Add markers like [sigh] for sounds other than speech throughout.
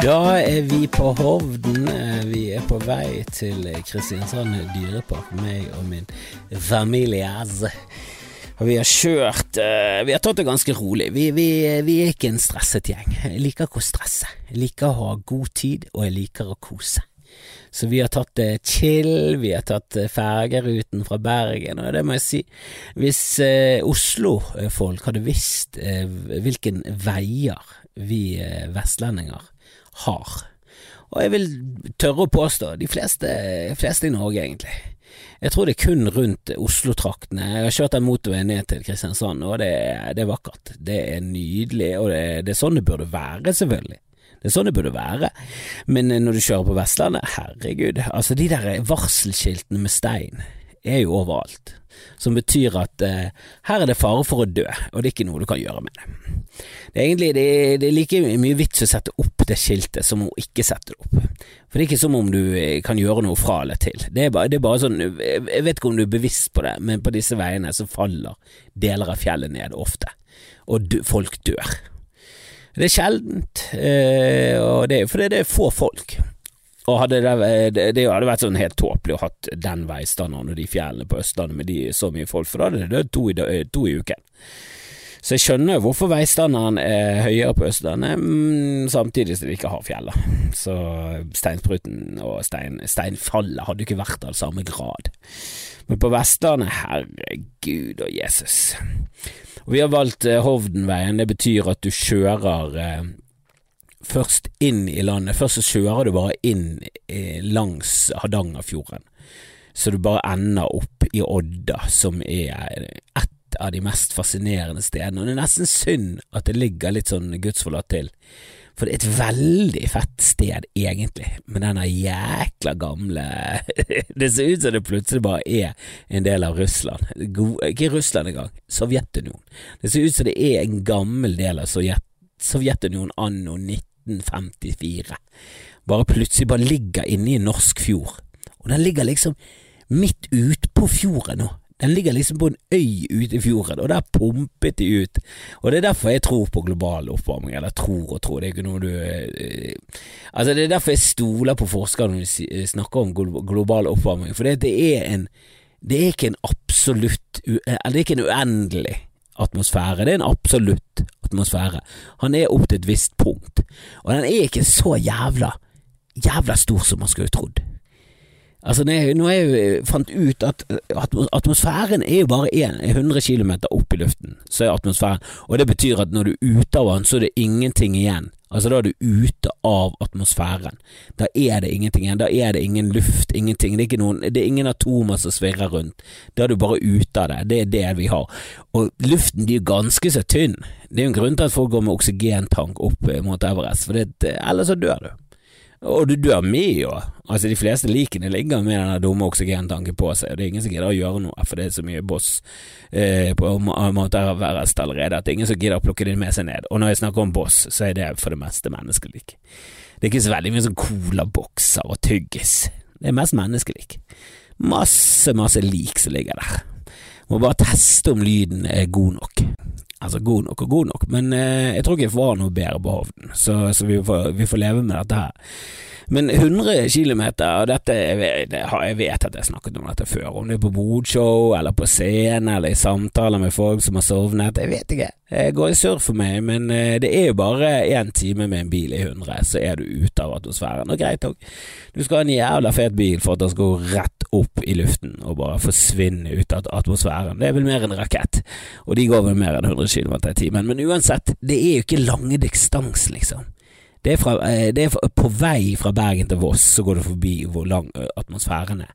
Da er vi på Hovden. Eh, Vi er på vei til Kristiansand dyrepark, meg og min familie. Og vi har kjørt eh, Vi har tatt det ganske rolig. Vi, vi, vi er ikke en stresset gjeng. Jeg liker ikke å stresse. Jeg liker å ha god tid, og jeg liker å kose. Så vi har tatt det chill, vi har tatt eh, fergeruten fra Bergen, og det må jeg si. Hvis eh, Oslo-folk hadde visst eh, hvilken veier vi eh, vestlendinger har, og jeg vil tørre å påstå de fleste, fleste i Norge, egentlig. Jeg tror det er kun rundt Oslo-traktene. Jeg har kjørt den motorveien ned til Kristiansand, og det, er- det er vakkert. Det er nydelig, og det, det er sånn det burde være, selvfølgelig. Det er sånn det burde være. Men eh, når du kjører på Vestlandet, herregud, altså de der varselskiltene med stein er jo overalt. Som betyr at eh, her er det fare for å dø, og det er ikke noe du kan gjøre med det. Det er egentlig det, det er like mye vits å sette opp det skiltet som å ikke sette det opp. For det er ikke som om du eh, kan gjøre noe fra eller til. Det er bare, det er bare sånn, jeg vet ikke om du er bevisst på det, men på disse veiene så faller deler av fjellet ned ofte, og dø, folk dør. Det er sjeldent, eh, og det er fordi det er få folk. Og hadde det, det, det hadde vært sånn helt tåpelig å hatt den veistandarden og de fjellene på Østlandet med de, så mye folk, for da hadde det dødd to, i to i uken. Så jeg skjønner hvorfor veistandarden er høyere på Østlandet, mm, samtidig som de ikke har fjeller. Så steinspruten og stein, steinfallet hadde ikke vært av samme grad. Men på Vestlandet, herregud og Jesus. Og vi har valgt eh, Hovdenveien, det betyr at du kjører eh, først inn i landet. Først så kjører du bare inn eh, langs Hardangerfjorden, så du bare ender opp i Odda, som er et av de mest fascinerende stedene. Og det er nesten synd at det ligger litt sånn gudsforlatt til. For det er et veldig fett sted, egentlig, med denne jækla gamle [laughs] Det ser ut som det plutselig bare er en del av Russland. Ikke Russland engang, Sovjetunionen. Det ser ut som det er en gammel del av Sovjet Sovjetunionen anno 1954. Bare plutselig bare ligger inne i en norsk fjord. Og den ligger liksom midt ute på fjorden nå. Den ligger liksom på en øy ute i fjorden, og der pumpet de ut. Og det er derfor jeg tror på global oppvarming, eller tror og tror, det er ikke noe du eh, Altså Det er derfor jeg stoler på forskere når de snakker om global oppvarming, for det, det er en Det er ikke en absolutt Eller det er ikke en uendelig atmosfære, det er en absolutt atmosfære. Han er opp til et visst punkt, og den er ikke så jævla jævla stor som man skulle trodd. Altså, når jeg, jo jeg fant ut at atmosfæren er jo bare 100 km opp i luften, så er atmosfæren, og det betyr at når du er ute av den, så er det ingenting igjen. Altså, da er du ute av atmosfæren. Da er det ingenting igjen. Da er det ingen luft, ingenting. Det er, noen, det er ingen atomer som svirrer rundt. Da er du bare ute av det. Det er det vi har. Og luften blir ganske så tynn. Det er jo en grunn til at folk går med oksygentank opp eh, mot Everest, for det, ellers så dør du. Og du dør med jo. Altså, de fleste likene ligger med den dumme oksygentanken på seg, og det er ingen som gidder å gjøre noe, for det er så mye boss eh, på av verrest allerede at det er ingen som gidder å plukke det med seg ned. Og når jeg snakker om boss, så er det for det meste menneskelik. Det er ikke så veldig mye sånn colabokser og tyggis. Det er mest menneskelik. Masse, masse lik som ligger der. Må bare teste om lyden er god nok. Altså god nok og god nok, men eh, jeg tror ikke jeg får noe bedre på Hovden, så, så vi, får, vi får leve med dette her. Men 100 km, og dette jeg det jeg vet at jeg snakket om dette før, om det er på bodshow, eller på scene, eller i samtaler med folk som har sovnet, jeg vet ikke. Det går i surr for meg, men eh, det er jo bare én time med en bil i 100, så er du ute av atmosfæren. Og greit nok. du skal ha en jævla fet bil for at den skal gå rett opp i luften og bare forsvinne ut av atmosfæren. Det er vel mer en rakett, og de går vel mer enn 100 km i timen. Men uansett, det er jo ikke lange distans, liksom. Det er, fra, eh, det er på vei fra Bergen til Voss, så går du forbi hvor lang atmosfæren er.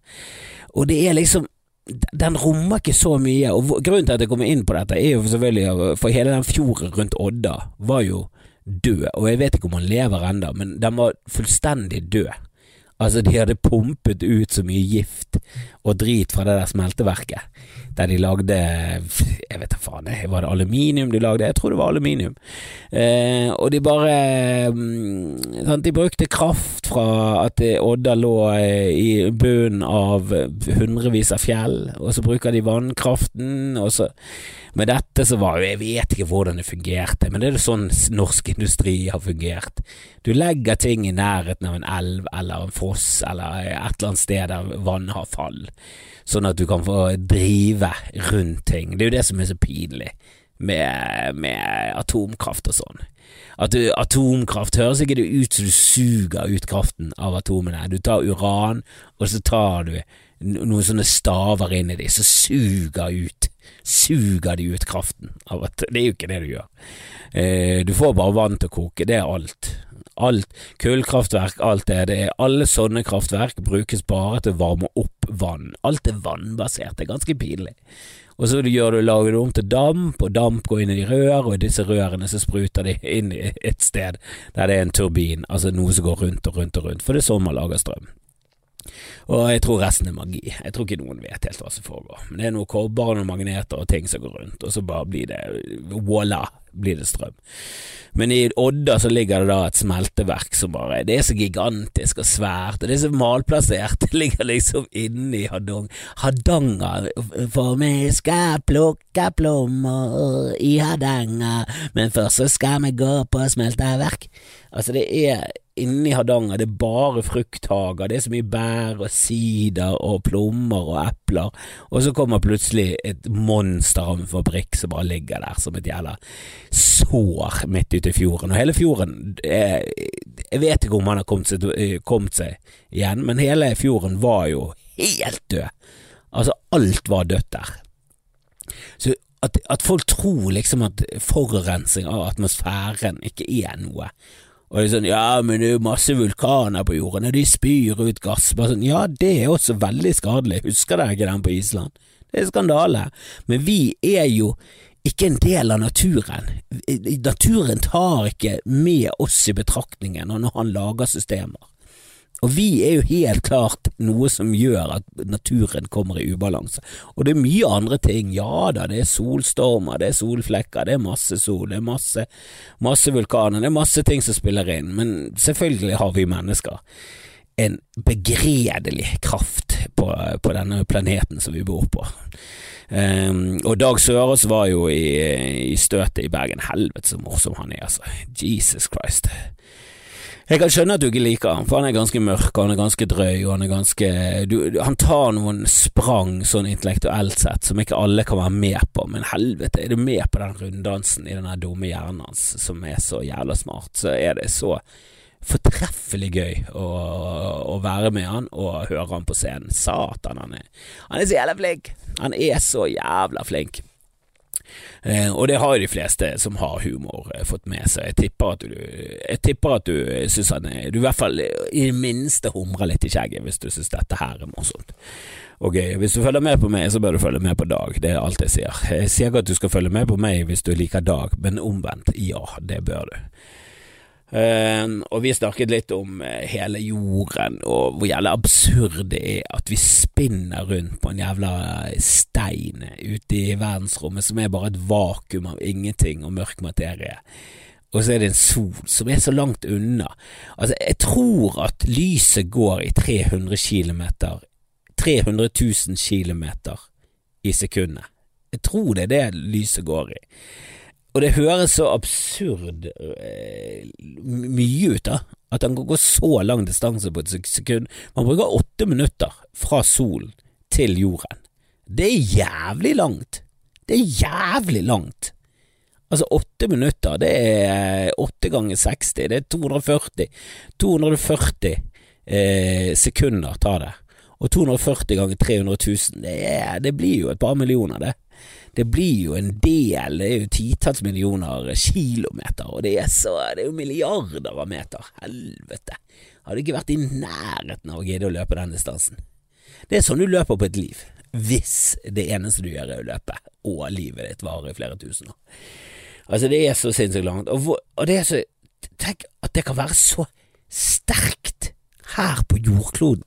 Og det er liksom den rommer ikke så mye, og grunnen til at jeg kommer inn på dette, er jo selvfølgelig for hele den fjorden rundt Odda var jo død, og jeg vet ikke om han lever ennå, men den var fullstendig død. Altså, de hadde pumpet ut så mye gift og drit fra det der smelteverket, der de lagde Jeg vet da faen, var det aluminium de lagde? Jeg tror det var aluminium. Eh, og de bare mm, sant, De brukte kraft fra at Odda lå eh, i bunnen av hundrevis av fjell, og så bruker de vannkraften, og så med dette så var jo Jeg vet ikke hvordan det fungerte, men det er sånn norsk industri har fungert. Du legger ting i nærheten av en elv eller en foss eller et eller annet sted der vannet har fall, sånn at du kan få drive rundt ting. Det er jo det som er så pinlig med, med atomkraft og sånn. At du, atomkraft høres ikke det ut som du suger ut kraften av atomene. Du tar uran, og så tar du noen sånne staver inn i de som suger ut suger de ut kraften av at Det er jo ikke det du gjør. Eh, du får bare vann til å koke, det er alt. Alt, kullkraftverk, alt det, det er alle sånne kraftverk brukes bare til å varme opp vann. Alt er vannbasert, det er ganske pinlig. Og så gjør du, lager du om til damp, og damp går inn i rør, og i disse rørene så spruter de inn i et sted der det er en turbin, altså noe som går rundt og rundt og rundt, for det er sånn man lager strøm. Og jeg tror resten er magi. Jeg tror ikke noen vet helt hva som foregår. Men det er noe kobber og noen magneter og ting som går rundt, og så bare blir det voilà, blir det strøm. Men i Odda så ligger det da et smelteverk som bare Det er så gigantisk og svært, og det er så malplassert. [laughs] Det ligger liksom inni Hadong, Hardanger. For vi skal plukke plommer i Hardanger, men først så skal vi gå på smelteverk. Altså, det er inni Hardanger, det er bare frukthager, det er så mye bær og sider og plommer og epler, og så kommer plutselig et monster av en fabrikk som bare ligger der som et jævla sår midt ute i fjorden, og hele fjorden er, Jeg vet ikke om han har kommet seg, kommet seg igjen, men hele fjorden var jo helt død. Altså, alt var dødt der. Så at, at, folk tror liksom at forurensning av atmosfæren ikke er noe, og er sånn, ja, men det er jo masse vulkaner på jorden, og de spyr ut gass. Bare sånn, ja, det er også veldig skadelig, husker dere ikke den på Island? Det er skandale. Men vi er jo ikke en del av naturen. Naturen tar ikke med oss i betraktningen når han lager systemer. Og vi er jo helt klart noe som gjør at naturen kommer i ubalanse. Og det er mye andre ting. Ja da, det er solstormer, det er solflekker, det er masse sol, det er masse, masse vulkaner, det er masse ting som spiller inn. Men selvfølgelig har vi mennesker en begredelig kraft på, på denne planeten som vi bor på. Um, og Dag Sørås var jo i, i støtet i Bergen. Helvete så morsom han er, altså. Jesus Christ. Jeg kan skjønne at du ikke liker han, for han er ganske mørk, og han er ganske drøy, og han er ganske du, Han tar noen sprang sånn intellektuelt sett som ikke alle kan være med på, men helvete, er du med på den runddansen i den dumme hjernen hans som er så jævla smart, så er det så fortreffelig gøy å, å, være med han og høre han på scenen. Satan, han er, han er så jævla flink! Han er så jævla flink. Eh, og det har de fleste som har humor eh, fått med seg. Jeg tipper at du, jeg at du syns han er Du i hvert fall i det minste humrer litt i skjegget hvis du syns dette her er morsomt. Og Hvis du følger med på meg, så bør du følge med på Dag. Det er alt jeg sier. Jeg sier ikke at du skal følge med på meg hvis du liker Dag, men omvendt, ja, det bør du. Uh, og vi snakket litt om uh, hele jorden, og hvor jævlig absurd det er at vi spinner rundt på en jævla stein ute i verdensrommet som er bare et vakuum av ingenting og mørk materie. Og så er det en sol som er så langt unna. Altså, jeg tror at lyset går i 300 km 300 000 km i sekundet. Jeg tror det er det lyset går i. Og det høres så absurd eh, mye ut, da. At han kan gå så lang distanse på et sekund. Man bruker åtte minutter fra solen til jorden. Det er jævlig langt. Det er jævlig langt. Altså, åtte minutter, det er åtte ganger 60, det er 240. 240 eh, sekunder tar det. Og 240 ganger 300 000, det, er, det blir jo et par millioner, det det blir jo en del, det er jo titalls millioner kilometer, og det er, så, det er jo milliarder av meter. Helvete. Hadde ikke vært i nærheten av å gidde å løpe den distansen. Det er sånn du løper på et liv, hvis det eneste du gjør er å løpe, og livet ditt varer i flere tusen år. Altså, det er så sinnssykt langt, og, og det er så Tenk at det kan være så sterkt. her på jordkloden.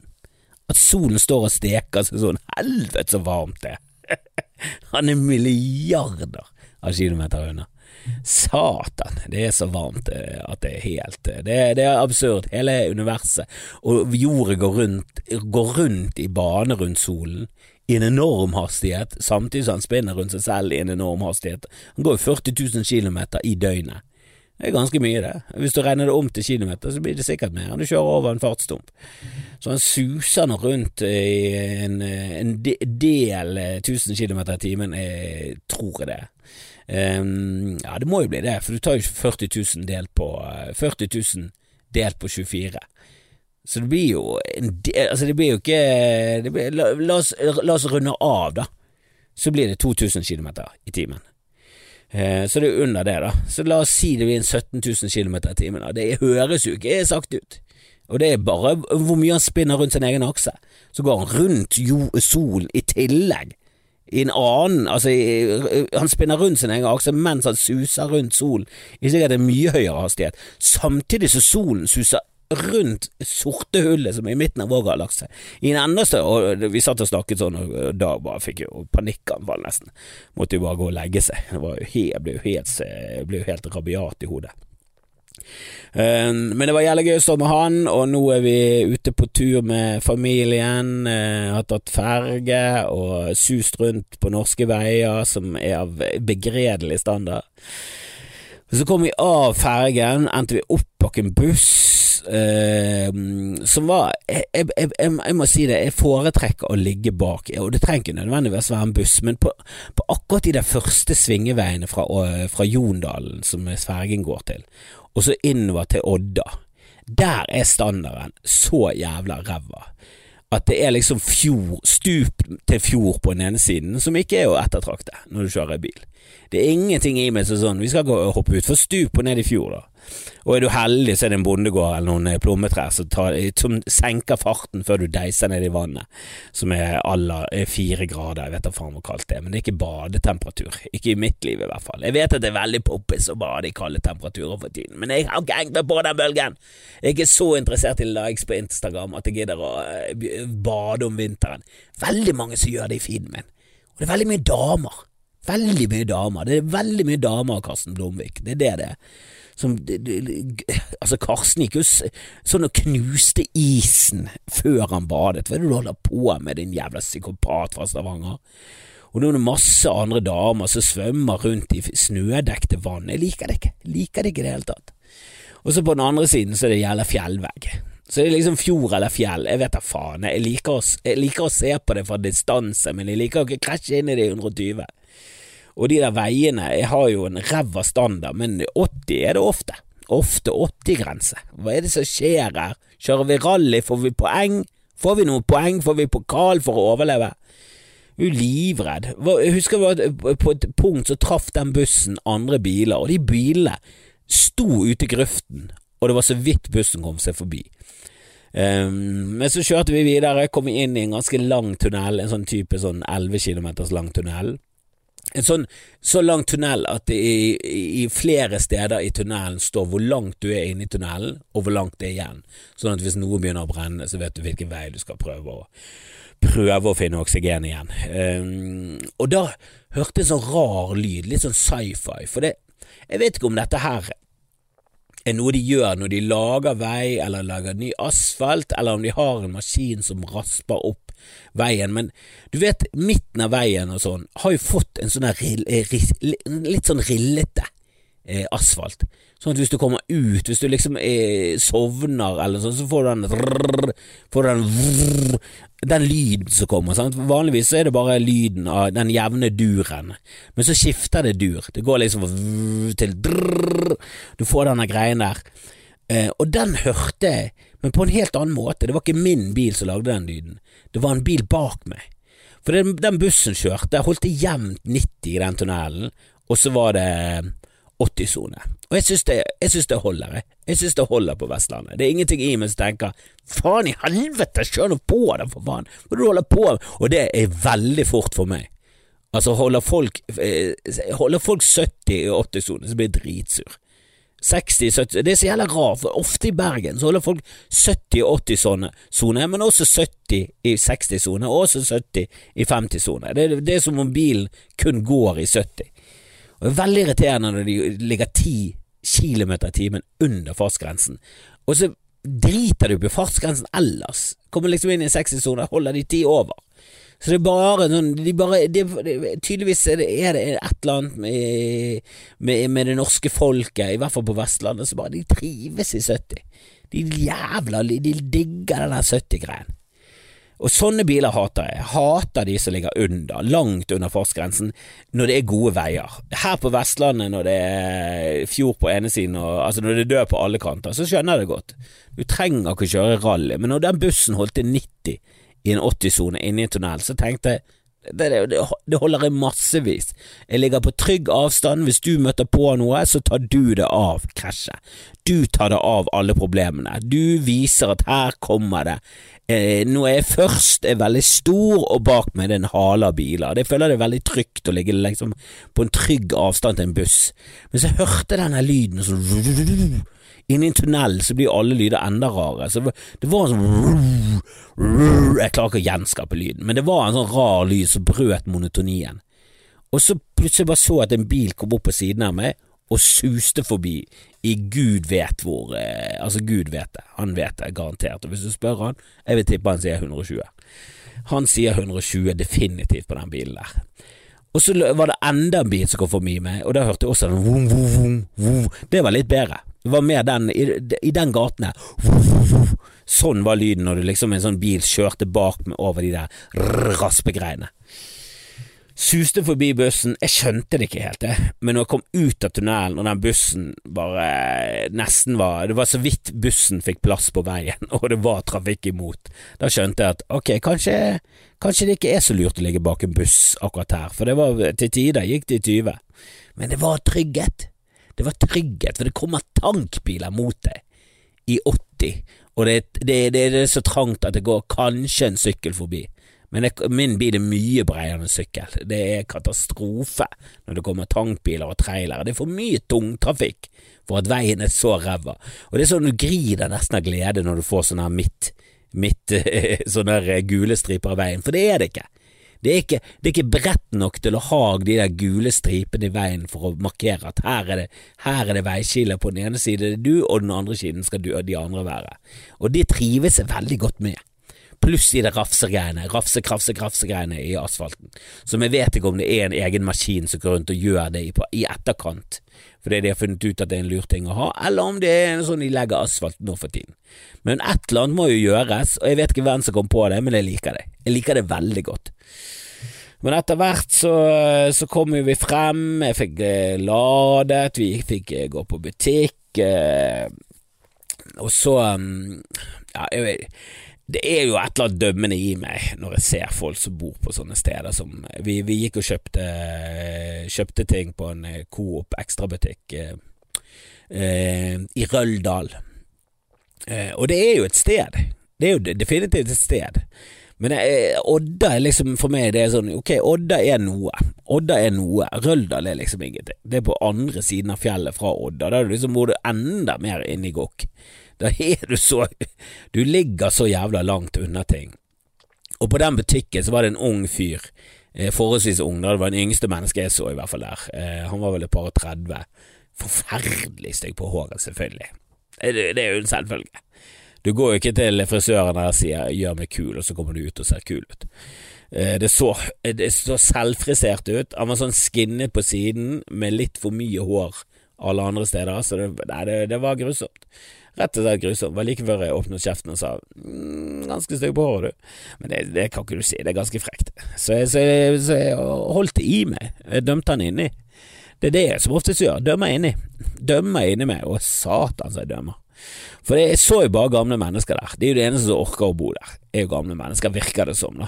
At solen står og steker seg sånn helvete så varmt det er. [laughs] Han er milliarder av kilometer unna. Satan, det er så varmt eh, at det er helt eh, Det, det er absurd, hele universet. Og jordet går rundt, går rundt i bane rundt solen i en enorm hastighet, samtidig som han spinner rundt seg selv i en enorm hastighet. Han går 40 000 km i døgnet. Det er ganske mye, det. Hvis du regner det om til kilometer, så blir det sikkert mer enn du kjører over en fartsdump. Så han suser nå rundt i en, en del 1000 km i timen, jeg tror jeg det. Um, ja, det må jo bli det, for du tar jo 40 000 delt på 40 000 delt på 24. Så det blir jo en del Altså, det blir jo ikke blir, la, la, oss, la, oss, runde av, da. Så blir det 2000 km i timen. Eh, så det er under det, da. Så la oss si det blir en 17 000 km i timen. Det høres jo ikke sagt ut. Og det er bare hvor mye han spinner rundt sin egen akse. Så går han rundt solen i tillegg. I en annen Altså, han spinner rundt sin egen akse mens han suser rundt solen i sikkert en mye høyere hastighet, samtidig som solen suser rundt sorte hullet som er i midten av vår galakse. I en enda Og vi satt og snakket sånn, og da bare fikk jo panikkanfall, nesten. Måtte jo bare gå og legge seg. Det var jo helt, ble jo helt, ble jo helt rabiat i hodet. Eh, men det var jævlig gøy å stå med han, og nå er vi ute på tur med familien. Uh, har tatt ferge og sust rundt på norske veier som er av begredelig standard. Så kom vi av fergen, endte vi opp bak en buss eh, som var jeg, jeg, jeg, jeg, må si det, jeg foretrekker å ligge bak, og det trenger ikke nødvendigvis være en buss, men på, på akkurat de der første svingeveiene fra, fra Jondalen som fergen går til, og så innover til Odda, der er standarden så jævla ræva at det er liksom fjord, stup til fjord på den ene siden, som ikke er å ettertrakte når du kjører bil. Det er ingenting i meg som sånn, vi skal gå og hoppe utfor stup og ned i fjord, da. Og er du heldig, så er det en bondegård eller noen eh, plommetrær som, som, senker farten før du deiser ned i vannet, som er alla fire grader, jeg vet da faen hvor kaldt det er, men det er ikke badetemperatur. Ikke i mitt liv, i hvert fall. Jeg vet at det er veldig poppis å bade i kalde temperaturer for tiden, men jeg har ikke hengt på den bølgen. Jeg er ikke så interessert i likes på Instagram at jeg gidder å eh, bade om vinteren. Veldig mange som gjør det i feeden min, og det er veldig mye damer. Veldig mye damer. Det er veldig mye damer av Karsten Blomvik. Det er det det er som Altså, Karsten gikk jo sånn og knuste isen før han badet. Hva er det du holder på med, din jævla psykopat fra Stavanger? Og nå er det masse andre damer som svømmer rundt i snødekte vann. Jeg liker det ikke. Jeg liker det ikke i det hele tatt. Og så på den andre siden så er det gjelder fjellvegg. Så det er liksom fjord eller fjell, jeg vet da faen. Jeg liker, å, jeg liker å se på det fra distanse, men jeg liker å ikke krasje inn i det i 120. Og de der veiene jeg har jo en ræva standard, men 80 er det ofte. Ofte 80-grense. Hva er det som skjer her? Kjører vi rally, får vi poeng? Får vi noen poeng? Får vi pokal for å overleve? Jeg er livredd. Jeg husker på et punkt så traff den bussen andre biler, og de bilene sto ute i grøften, og det var så vidt bussen kom seg forbi. Um, men så kjørte vi videre, kom inn i en ganske lang tunnel, en sånn type sånn 11 km lang tunnel en sånn så lang tunnel at det i, i, flere steder i tunnelen står hvor langt du er inne i tunnelen, og hvor langt det er igjen. Sånn at hvis noe begynner å brenne, så vet du hvilken vei du skal prøve å prøve å finne oksygen igjen. Um, og da hørte jeg en sånn rar lyd, litt sånn sci-fi, for det Jeg vet ikke om dette her er noe de gjør når de lager vei eller lager ny asfalt, eller om de har en maskin som rasper opp veien, men du vet, midten av veien og sånn har jo fått en sånn eh, litt sånn rillete eh, asfalt. Sånn at hvis du kommer ut, hvis du liksom eh, sovner eller sånn, så får du den rrr, får den vrr, den lyden som kommer. Sant? Vanligvis er det bare lyden av den jevne duren, men så skifter det dur. Det går liksom vrr, til drrr, du får denne greien der. Eh, og den hørte jeg, men på en helt annen måte. Det var ikke min bil som lagde den lyden, det var en bil bak meg. For den, bussen kjørte, holdt det jevnt 90 i den tunnelen, og så var det 80-sone. Og jeg syns det, det, holder, jeg. Jeg syns det holder på Vestlandet. Det er ingenting i meg som tenker faen i helvete, kjør nå på da, for faen, hva du holder på med? Og det er veldig fort for meg. Altså, holder folk, eh, holder folk 70 i 80-sone, så blir jeg dritsur. 60-70 Det er så jævla rart, for ofte i Bergen så holder folk 70-80-sone, men også 70 i 60-sone, og også 70 i 50-sone. Det, det, er som om bilen kun går i 70. Og Det er veldig irriterende når de ligger 10 km i timen under fartsgrensen, og så driter du på fartsgrensen ellers. Kommer liksom inn i 60-sone, holder de 10 over. Så det er bare sånn de bare, de, Tydeligvis er det, er det, et eller annet med, med, med, det norske folket, i hvert fall på Vestlandet, så bare de trives i 70. De jævla De digger den der 70-greien. Og sånne biler hater jeg. Hater de som ligger under, langt under fartsgrensen, når det er gode veier. Her på Vestlandet, når det er fjord på ene siden, og, altså når det død på alle kanter, så skjønner jeg det godt. Du trenger ikke kjøre rally, men når den bussen holdt til 90 i en 80-sone inne i en tunnel, så tenkte jeg det, det, det, holder i massevis. Jeg ligger på trygg avstand. Hvis du møter på noe, så tar du det av krasjet. Du tar det av alle problemene. Du viser at her kommer det. Eh, er jeg først er veldig stor, og bak meg det er en hale av biler. Jeg føler det er veldig trygt å ligge liksom på en trygg avstand til en buss. Men så hørte jeg denne lyden sånn Inni en tunnel så blir alle lyder enda rarere. Så det var en sånn Jeg klarer ikke å gjenskape lyden, men det var en sånn rar lyd som brøt monotonien. Og så plutselig bare så at en bil kom opp på siden av meg og suste forbi i gud vet hvor eh, Altså, gud vet det. Han vet det, garantert. Og hvis du spør han, jeg vil tippe han sier 120. Han sier 120 definitivt på den bilen der. Og så var det enda en bil som kom forbi meg, og da hørte jeg også den vum, vum, vum, vum. Det var litt bedre. Det var mer den i, i den gaten her. Sånn var lyden når du liksom en sånn bil kjørte bak meg over de der raspegreiene. Suste forbi bussen, jeg skjønte det ikke helt, det, men når jeg kom ut av tunnelen og den bussen bare nesten var Det var så vidt bussen fikk plass på veien, [laughs] og det var trafikk imot, da skjønte jeg at ok, kanskje, kanskje det ikke er så lurt å ligge bak en buss akkurat her, for det var til tider gikk det i 20, men det var trygghet. Det var trygghet, for det kommer tankbiler mot deg i 80, og det, det, det, det er så trangt at det går kanskje en sykkel forbi. Men det, min bil er mye bredere enn sykkel. Det er katastrofe når det kommer tankbiler og trailere. Det er for mye tungtrafikk for at veien er så ræva. Og det er sånn du griner nesten av glede når du får sånn her midt, midt [laughs] sånne gule striper av veien, for det er det ikke. Det er, ikke, det er ikke bredt nok til å ha de der gule stripene i veien for å markere at her er det, her er det veiskille. På den ene siden er du, og den andre siden skal du og de andre være. Og det trives jeg veldig godt med. Pluss i det rafsegreiene, rafse, krafse, krafsegreiene i asfalten. Så vi vet ikke om det er en egen maskin som går rundt og gjør det i, i etterkant, fordi de har funnet ut at det er en lur ting å ha, eller om det er en sånn de legger asfalt nå for tiden. Men et eller annet må jo gjøres, og jeg vet ikke hvem som kom på det, men jeg liker det. Jeg liker det veldig godt. Men etter hvert så, så kom vi frem, jeg fikk eh, ladet, vi fikk eh, gå på butikk, eh, og så mm, Ja, jeg vet det er jo et eller annet dømmende i meg når jeg ser folk som bor på sånne steder som Vi, vi gikk og kjøpte, kjøpte ting på en Coop ekstrabutikk eh, i Røldal. Eh, og det er jo et sted. Det er jo definitivt et sted. Men er, Odda er liksom for meg det er sånn Ok, Odda er noe. Odda er noe. Røldal er liksom ingenting. Det er på andre siden av fjellet fra Odda. Da er du liksom bor du enda mer inne i Gokk. Da er du så Du ligger så jævla langt unna ting. Og på den butikken så var det en ung fyr. Eh, forholdsvis ung, da. Det var den yngste mennesket jeg så, i hvert fall der. Eh, han var vel et par og 30. Forferdelig stygg på håret, selvfølgelig. Det, det er jo en selvfølge. Du går jo ikke til frisøren der og sier 'gjør meg kul', og så kommer du ut og ser kul ut. Eh, det så, det så selvfrisert ut. Han var sånn skinnet på siden med litt for mye hår alle andre steder, så det, nei, det, det var grusomt. Rett og slett grusomt. Var like før jeg åpnet kjeften og sa mm, 'ganske stygg på håret, du'. Men det, det, kan ikke du si, det er ganske frekt. Så jeg, så jeg, så jeg holdt det i meg. Jeg dømte han inni. Det er det jeg som oftest gjør. Dømmer inni. Dømmer inni meg. Og satan så jeg dømmer. For jeg så jo bare gamle mennesker der. Det er jo det eneste som orker å bo der. Det er jo gamle mennesker, virker det som, da.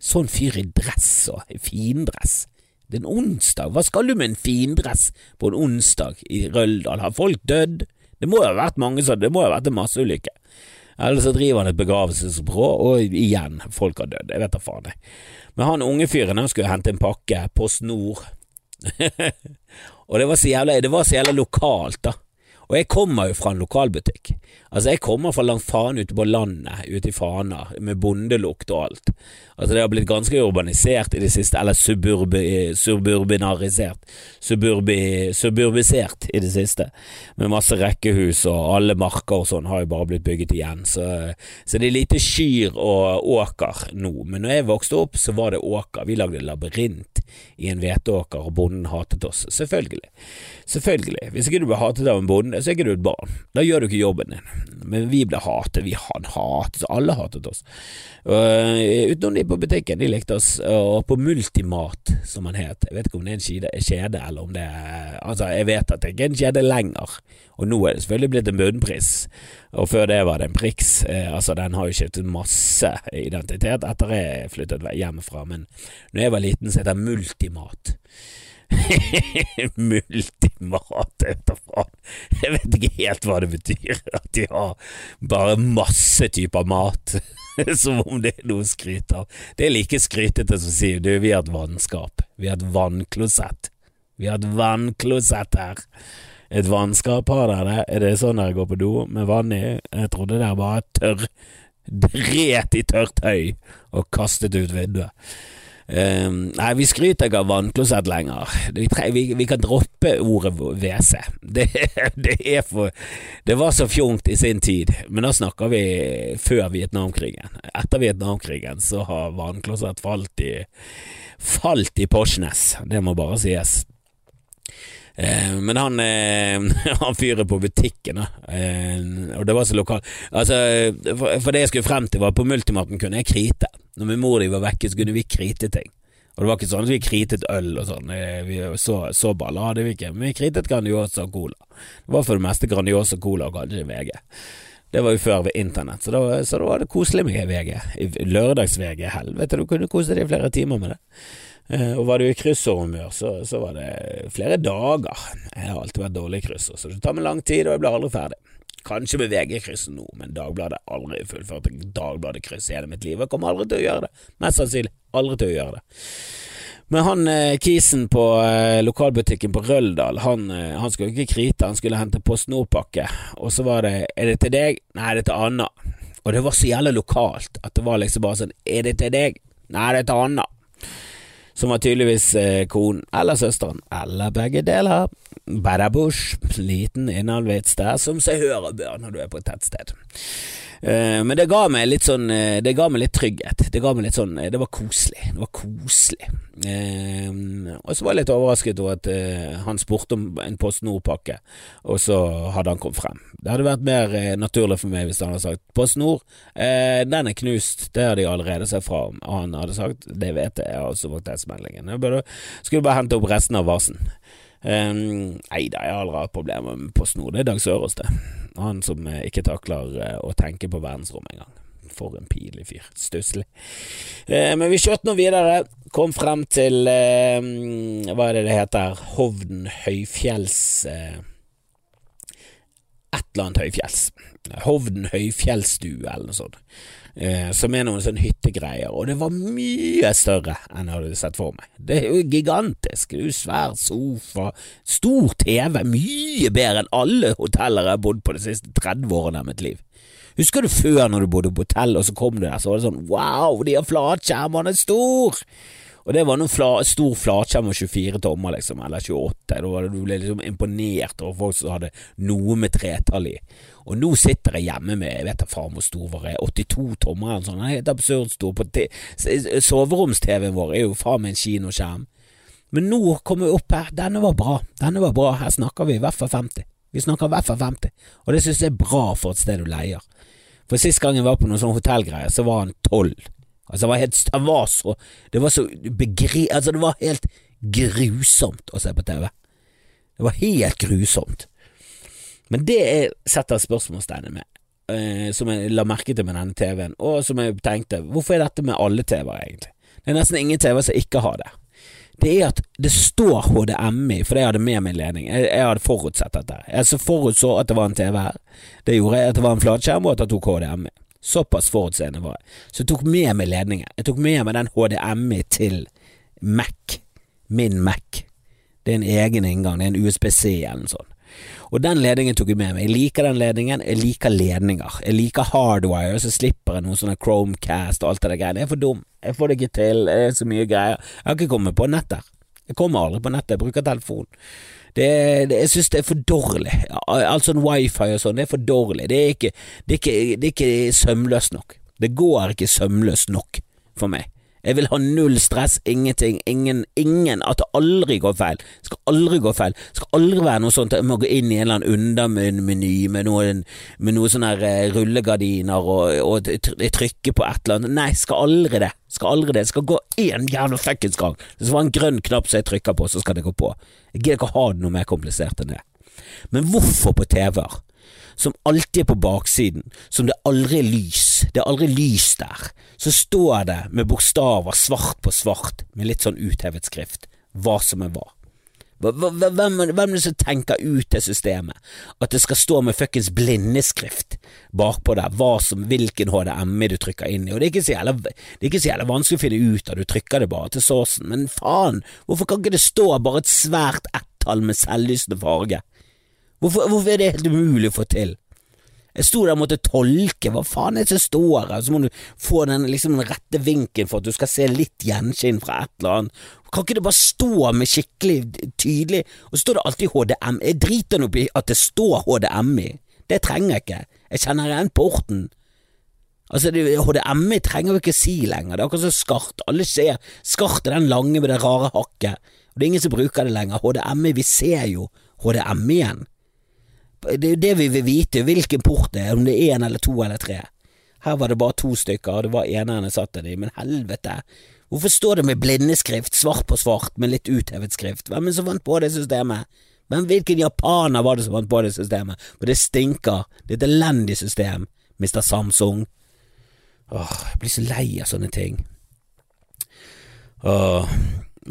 Sånn fyr i dress og i findress. Det er en onsdag, hva skal du med en findress på en onsdag i Røldal? Har folk dødd? Det må jo ha vært mange sånne, Det må jo ha vært en masseulykke. Eller så driver han et begravelsesbyrå, og igjen, folk har dødd. Jeg vet da faen, jeg. Men han unge fyren han skulle hente en pakke, på snor, [laughs] og det var så jævla, det var så jævla lokalt, da. Og jeg kommer jo fra en lokalbutikk. Altså, jeg kommer fra langt faen ute på landet, ute i Fana, med bondelukt og alt. Altså, det har blitt ganske urbanisert i det siste, eller suburbi, suburbinarisert, suburbi, suburbisert i det siste, med masse rekkehus, og alle marker og sånn har jo bare blitt bygget igjen, så, så det er lite kyr og åker nå. Men når jeg vokste opp, så var det åker. Vi lagde labyrint i en hveteåker, og bonden hatet oss. Selvfølgelig. Selvfølgelig. Hvis ikke du ble hatet av en bonde, så er ikke du et barn. Da gjør du ikke jobben din. Men vi ble hatet. Vi hadde hatet, alle hatet oss. Uh, utenom de på butikken, de likte oss. Og på Multimat, som han het. Jeg vet ikke om det er en kjede, kjede eller om det er Altså, jeg vet at det ikke er en kjede lenger. Og nå er det selvfølgelig blitt en bunnpris. Og før det var det en Prix. Uh, altså, den har jo skiftet masse identitet etter jeg flyttet hjemmefra. Men når jeg var liten, så het den Multimat. [laughs] Multimat, jeg vet ikke helt hva det betyr. At de har bare masse typer mat. [laughs] Som om det er noe å skryte av. Det er like skrytete som å si du, vi har et vannskap. Vi har et vannklosett. Vi har et vannklosett her. Et vannskap, har dere det? Er det sånn dere går på do med vann i? Jeg trodde dere bare tørr Dret i tørt høy og kastet ut vinduet. Um, nei, vi skryter ikke av vannklosett lenger. Vi, vi, vi, kan droppe ordet WC. [laughs] Det, det, er for Det var så fjongt i sin tid, men da snakker vi før Vietnamkrigen. Etter Vietnamkrigen så har vannklosett falt i Falt i Porsnes, det må bare sies. Eh, men han, eh, [laughs] han fyren på butikken, da, eh, og det var så lokalt Altså, for, for, det jeg skulle frem til, var på Multimaten kunne jeg krite. Når min mor og de var vekke, så kunne vi krite ting. Og det var ikke sånn at vi kritet øl og sånn, vi, så, så baller hadde vi ikke, men vi kritet Grandiosa og Cola. Det var for det meste Grandiosa Cola og kanskje VG. Det var jo før ved internett, så da, så da var det koselig med VG. Lørdags-VG, helvete, du kunne kose deg i flere timer med det. Eh, og var du i kryssordhumør, så, så var det flere dager. Jeg har alltid vært dårlig i kryssord, så det tar meg lang tid, og jeg blir aldri ferdig. Kanskje med VG-krysset nå, men Dagbladet har aldri fullført Dagbladet-kryss i hele mitt liv. Jeg kommer aldri til å gjøre det. Mest sannsynlig aldri til å gjøre det. Men han eh, kisen på eh, lokalbutikken på Røldal, han, eh, han skulle ikke krite, han skulle hente på Nord-pakke. Og så var det Er det til deg? Nei, det er til Anna. Og det var så jævla lokalt at det var liksom bare sånn Er det til deg? Nei, det er til Anna som var tydeligvis konen eller søsteren, eller begge deler. Badabush, liten innavlvits der, som seg hører bør når du er på et tettsted. Uh, men det ga meg litt sånn uh, Det ga meg litt trygghet. Det ga meg litt sånn uh, Det var koselig. Det var koselig. og så var jeg litt overrasket over at han spurte om en Post Nord-pakke, og så hadde han kommet frem. Det hadde vært mer naturlig for meg hvis han hadde sagt Post Nord, den er knust, det har de allerede sett fra om. Og han hadde sagt det vet jeg, jeg har også fått tekstmeldingen. Jeg skulle bare hente opp resten av vasen. Um, da, jeg har aldri hatt problemer med PostNord. Det er Dag Sørås, det. Han som eh, ikke takler uh, å tenke på verdensrommet engang. For en pinlig fyr. Stusslig. Uh, men vi kjørte nå videre. Kom frem til uh, Hva er det det heter? Hovden høyfjells Et eller annet høyfjells. Hovden høyfjellsstue, eller noe sånt eh, som er noen sånne hyttegreier, og det var mye større enn jeg hadde sett for meg. Det er jo gigantisk, det er jo svær sofa, stor TV, mye bedre enn alle hoteller jeg har bodd på de siste 30 årene av mitt liv. Husker du før når du bodde på hotell, og så kom du der, så var det sånn wow, de har flatskjerm, han er stor! Og det var noen fla, stor flatskjerm med 24 tommer, liksom, eller 28. Da du ble liksom imponert over folk som hadde noe med tretall i. Og nå sitter jeg hjemme med jeg vet da faen hvor stor var jeg, 82 tommer eller sånn, helt absurd stor. på Soveroms-TV-en vår er jo faen meg en kinoskjerm. Men nå kom vi opp her, denne var bra, denne var bra, her snakker vi i hvert fall 50. Vi snakker i hvert fall 50, og det synes jeg er bra for et sted du leier. For sist gang jeg var på noen sånne hotellgreier, så var han 12. Altså, det var helt Det var så Det var så begri... Altså, det var helt grusomt å se på TV. Det var helt grusomt. Men det jeg setter spørsmålstegnet med, eh, som jeg la merke til med denne TV-en, og som jeg tenkte, hvorfor er dette med alle TV-er, egentlig? Det er nesten ingen TV som ikke har det. Det er at det står HDMI, for det hadde med min ledning. Jeg, jeg hadde forutsett dette. Jeg så forutså at det var en TV her. Det gjorde jeg at det var en flatskjerm, og at jeg tok HDMI. Såpass forutseende var jeg. Så jeg tok med meg ledningen. Jeg tok med meg den HDMI til Mac. Min Mac. Det er en egen inngang. Det er en USBC eller noe sånt. Og den ledningen tok jeg med meg. Jeg liker den ledningen, jeg liker ledninger. Jeg liker hardwire, så slipper jeg noen sånne Chromecast og alt det der greiene. Jeg er for dum, jeg får det ikke til, det er så mye greier. Jeg har ikke kommet på nett der. Jeg kommer aldri på nettet, jeg bruker telefon. Det, det, jeg synes det er for dårlig. Alt sånn wifi og sånn, det er for dårlig. Det er ikke, ikke, det er ikke sømløst nok. Det går ikke sømløst nok for meg. Jeg vil ha null stress, ingenting, ingen, ingen, at det aldri går feil. Det skal aldri gå feil. Det skal aldri være noe sånt at jeg må gå inn i en eller annen undermeny med noen, med noen sånne her rullegardiner og, og trykke på et eller annet. Nei, skal aldri det. Skal aldri det. Det skal gå én jævla fuckings gang. Det var en grønn knapp som jeg trykker på, så skal det gå på. Jeg gidder ikke å ha det noe mer komplisert enn det. Men hvorfor på TV-er? Som alltid er på baksiden, som det aldri er lys, det er aldri lys der, så står det med bokstaver svart på svart med litt sånn uthevet skrift hva som er hva. Hvem, hvem er det som tenker ut det systemet? At det skal stå med fuckings blindeskrift bakpå der, hva som, hvilken HDMI du trykker inn i, og det er ikke så jævla, jævla vanskelig å finne ut av, du trykker det bare til såsen, men faen, hvorfor kan ikke det stå bare et svært ett-tall med selvlysende farge? Hvorfor, hvorfor, er det helt umulig å få til? Jeg sto der og måtte tolke, hva faen er det som står her, så må du få den, liksom, den rette vinkelen for at du skal se litt gjenskinn fra et eller annet. Kan ikke det bare stå med skikkelig tydelig, og så står det alltid HDM. Jeg driter nå i at det står HDMI, det trenger jeg ikke, jeg kjenner igjen porten. Altså, HDMI trenger vi ikke si lenger, det er akkurat som skart, alle ser, skart er den lange med det rare hakket, og det er ingen som bruker det lenger, HDMI, vi ser jo HDMI-en. Det er jo det vi vil vite, hvilken port det er, om det er én eller to eller tre. Her var det bare to stykker, og det var eneren jeg satt i, men helvete. Hvorfor står det med blindeskrift, svart på svart, med litt uthevet skrift? Hvem er det som vant på det systemet? Men hvilken japaner var det som vant på det systemet? For det stinker, det er et elendig system, Mr. Samsung. Åh, jeg blir så lei av sånne ting. Åh,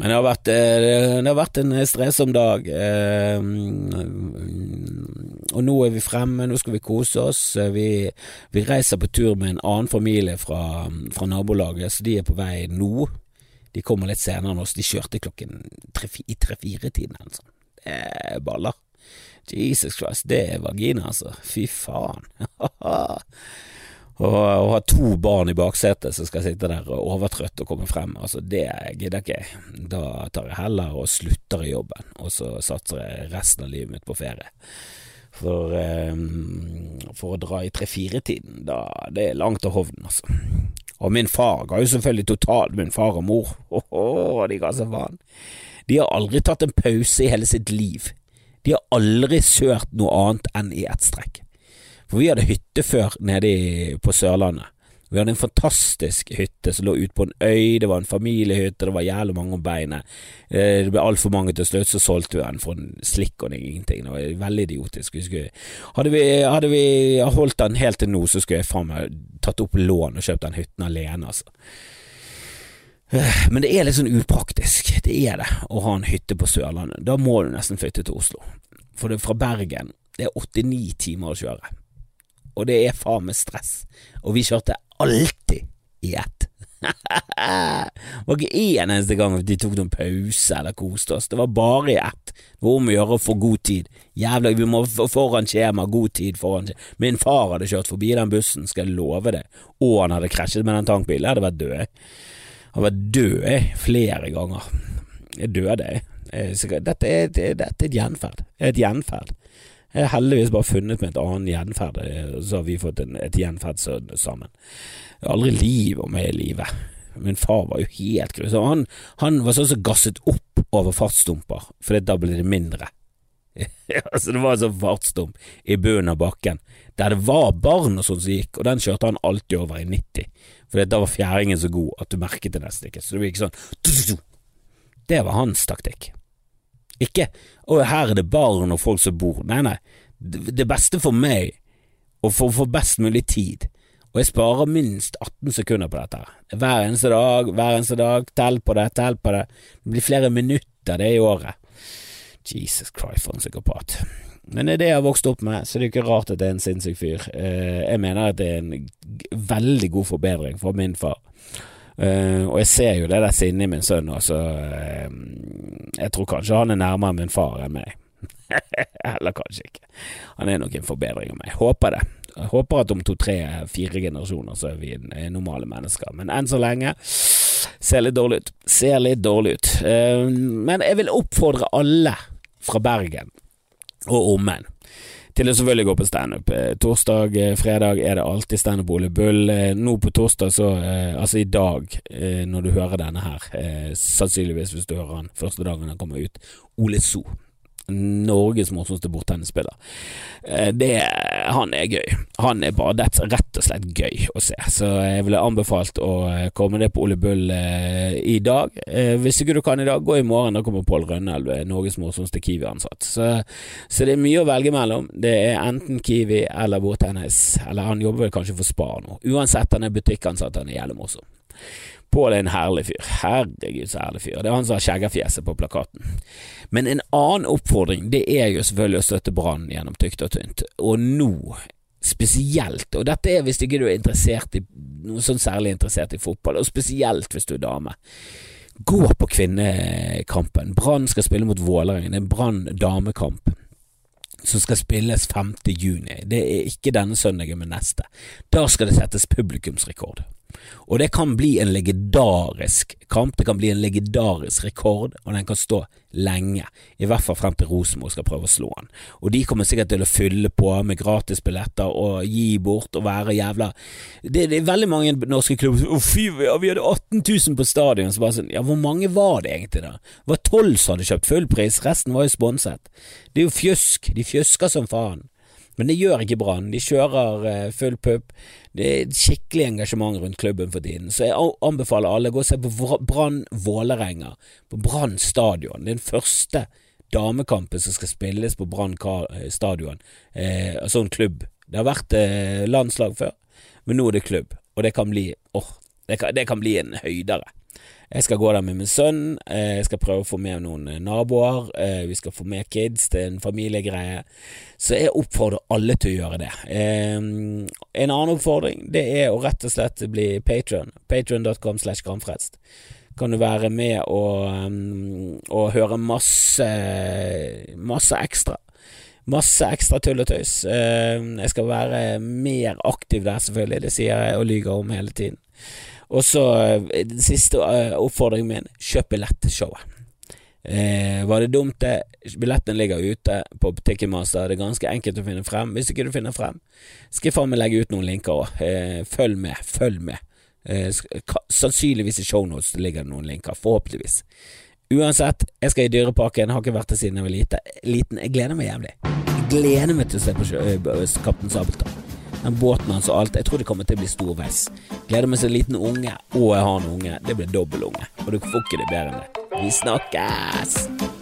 men det har vært, eh, det har vært en stressom dag, eh, og nå er vi fremme, nå skal vi kose oss. Vi, vi reiser på tur med en annen familie fra, fra, nabolaget, så de er på vei nå. De kommer litt senere enn oss, de kjørte klokken i tre-fire-tiden sånn. Det er baller. Jesus Christ, det er vagina, altså. Fy faen. [laughs] Og å ha to barn i baksetet som skal sitte der overtrøtt og komme frem, altså det gidder ikke jeg. Da tar jeg heller og slutter i jobben, og så satser jeg resten av livet mitt på ferie. For, eh, for å dra i tre-fire-tiden, da det er langt til Hovden, altså. Og min far ga jo selvfølgelig totalt, min far og mor, oh, de ga seg faen. De har aldri tatt en pause i hele sitt liv. De har aldri sørt noe annet enn i ett strekk. For vi hadde hytte før nede på Sørlandet. Vi hadde en fantastisk hytte som lå ute på en øy, det var en familiehytte, det var jævlig mange om beinet. Eh, det ble altfor mange til slutt, så solgte vi den for en slikk og ingenting. Det var veldig idiotisk. Hadde, vi, hadde, vi, holdt den helt til nå, så skulle jeg faen meg tatt opp lån og kjøpt den hytten alene, altså. Eh, men det er litt sånn upraktisk, det er det, å ha en hytte på Sørlandet. Da må du nesten flytte til Oslo. For det er fra Bergen, det er 89 timer å kjøre og det er faen meg stress. Og vi kjørte alltid i ett. det [laughs] var ikke én eneste gang de tok noen pause eller koste oss. Det var bare i ett. Det var om å gjøre å få god tid. Jævla, vi må foran skjema, god tid foran skjema. Min far hadde kjørt forbi den bussen, skal jeg love det, og han hadde krasjet med den tankbilen. Jeg hadde vært død. Han hadde vært død flere ganger. Jeg døde, jeg. Dette er, dette er et gjenferd. Et gjenferd. Jeg har heldigvis bare funnet meg et annet gjenferd, eh, så har vi fått en, et gjenferd sammen. Jeg har aldri liv om jeg er i live. Min far var jo helt grusom. Han, han var sånn som gasset opp over fartsdumper, for da ble det mindre. [laughs] altså Det var en sånn fartsdump i bunnen av bakken, der det var barn og sånn som gikk, og den kjørte han alltid over i 90, for da var fjæringen så god at du merket det nesten ikke, så det gikk sånn Det var hans taktikk. Ikke 'Å, her er det barn og folk som bor'. Nei, nei. Det beste for meg, og for å få best mulig tid, og jeg sparer minst 18 sekunder på dette. Hver eneste dag, hver eneste dag. Tell på det, tell på det. Det blir flere minutter det i året. Jesus Christ, for en psykopat. Men det er det jeg har vokst opp med, så det er ikke rart at det er en sinnssyk fyr. Eh, jeg mener at det er en veldig god forbedring for min far. Uh, og jeg ser jo det der sinnet i min sønn, nå, så uh, Jeg tror kanskje han er nærmere min far enn meg. [laughs] Eller kanskje ikke. Han er nok en forbedring av meg. Håper det. Jeg håper at om to, tre, fire generasjoner så er vi normale mennesker. Men enn så lenge ser litt dårlig ut. Ser litt dårlig ut. Uh, men jeg vil oppfordre alle fra Bergen og omegn til å selvfølgelig gå på standup. Eh, torsdag, eh, fredag er det alltid standup Ole Bull. Nå på torsdag, så altså i dag, når du hører denne her, sannsynligvis hvis du hører den første dagen den kommer ut, Ole So. Norges morsomste bordtennisspiller. Eh, han er gøy. Han er bare rett og slett gøy å se. Så jeg ville anbefalt å eh, komme det på Ole Bull eh, i dag. Hvis ikke du kan i dag, gå i morgen. Da kommer Pål Rønnelv, Norges morsomste Kiwi-ansatt. Så, så, det er mye å velge mellom. Det er enten Kiwi eller bordtennis. Eller han jobber vel kanskje for Spar nå. Uansett, han er butikkansatt, han er jævlig morsom. Pål er en herlig fyr. Herregud, så herlig fyr. Det er han som har skjeggafjeset på plakaten. Men en annen oppfordring, det er jo selvfølgelig å støtte Brann gjennom tykt og tynt. Og nå spesielt, og dette er hvis ikke du er interessert i noe sånn særlig interessert i fotball, og spesielt hvis du er dame. Gå på kvinnekampen. Brann skal spille mot Vålerengen. Det er en Brann damekamp som skal spilles 5. juni. Det er ikke denne søndagen, men neste. Da skal det settes publikumsrekord. Og det kan bli en legendarisk kamp, det kan bli en legendarisk rekord, og den kan stå lenge, i hvert fall frem til Rosenborg skal prøve å slå den. Og de kommer sikkert til å fylle på med gratisbilletter og gi bort og være jævla Det, det er veldig mange norske klubber som fy, ja, vi hadde 18 000 på stadion, så bare sånn Ja, hvor mange var det egentlig, da? Det var tolv som hadde kjøpt fullpris, resten var jo sponset. Det er jo fjøsk, de fjøsker som faen. Men det gjør ikke Brann. De kjører uh, full pupp. Det er skikkelig engasjement rundt klubben for tiden. Så jeg anbefaler alle å gå og se på Brann Vålerenga, på Brann stadion. Den første damekampen som skal spilles på Brann eh, stadion. Eh, altså en klubb. Det har vært eh, landslag før, men nå er det klubb. Og det kan bli åh, oh, det, det kan bli en høydere. Jeg skal gå der med min sønn, eh, jeg skal prøve å få med noen eh, naboer, eh, vi skal få med kids, er en familiegreie. Så jeg oppfordrer alle til å gjøre det. En annen oppfordring det er å rett og slett bli patron. Patron.com slash gramfrelst. Kan du være med og, og høre masse, masse ekstra. Masse ekstra tull og tøys. Jeg skal være mer aktiv der, selvfølgelig. Det sier jeg og lyver om hele tiden. Og så eh, siste eh, oppfordringen min, kjøp billett til showet. Eh, var det dumt, det? Billetten ligger ute på Ticketmaster. Det er ganske enkelt å finne frem. Hvis ikke du finner frem, skal jeg faen meg legge ut noen linker òg. Eh, følg med, følg med. Eh, sannsynligvis i shownotes ligger det noen linker. Forhåpentligvis. Uansett, jeg skal i Dyreparken. Har ikke vært der siden jeg var liten. Jeg gleder meg jævlig. Jeg gleder meg til å se på Kaptein Sabeltann den båten hans og alt. Jeg tror det kommer til å bli storveis. Gleder meg som liten unge, og jeg har en unge. Det blir dobbeltunge. Og du får ikke det bedre enn det. Vi snakkes!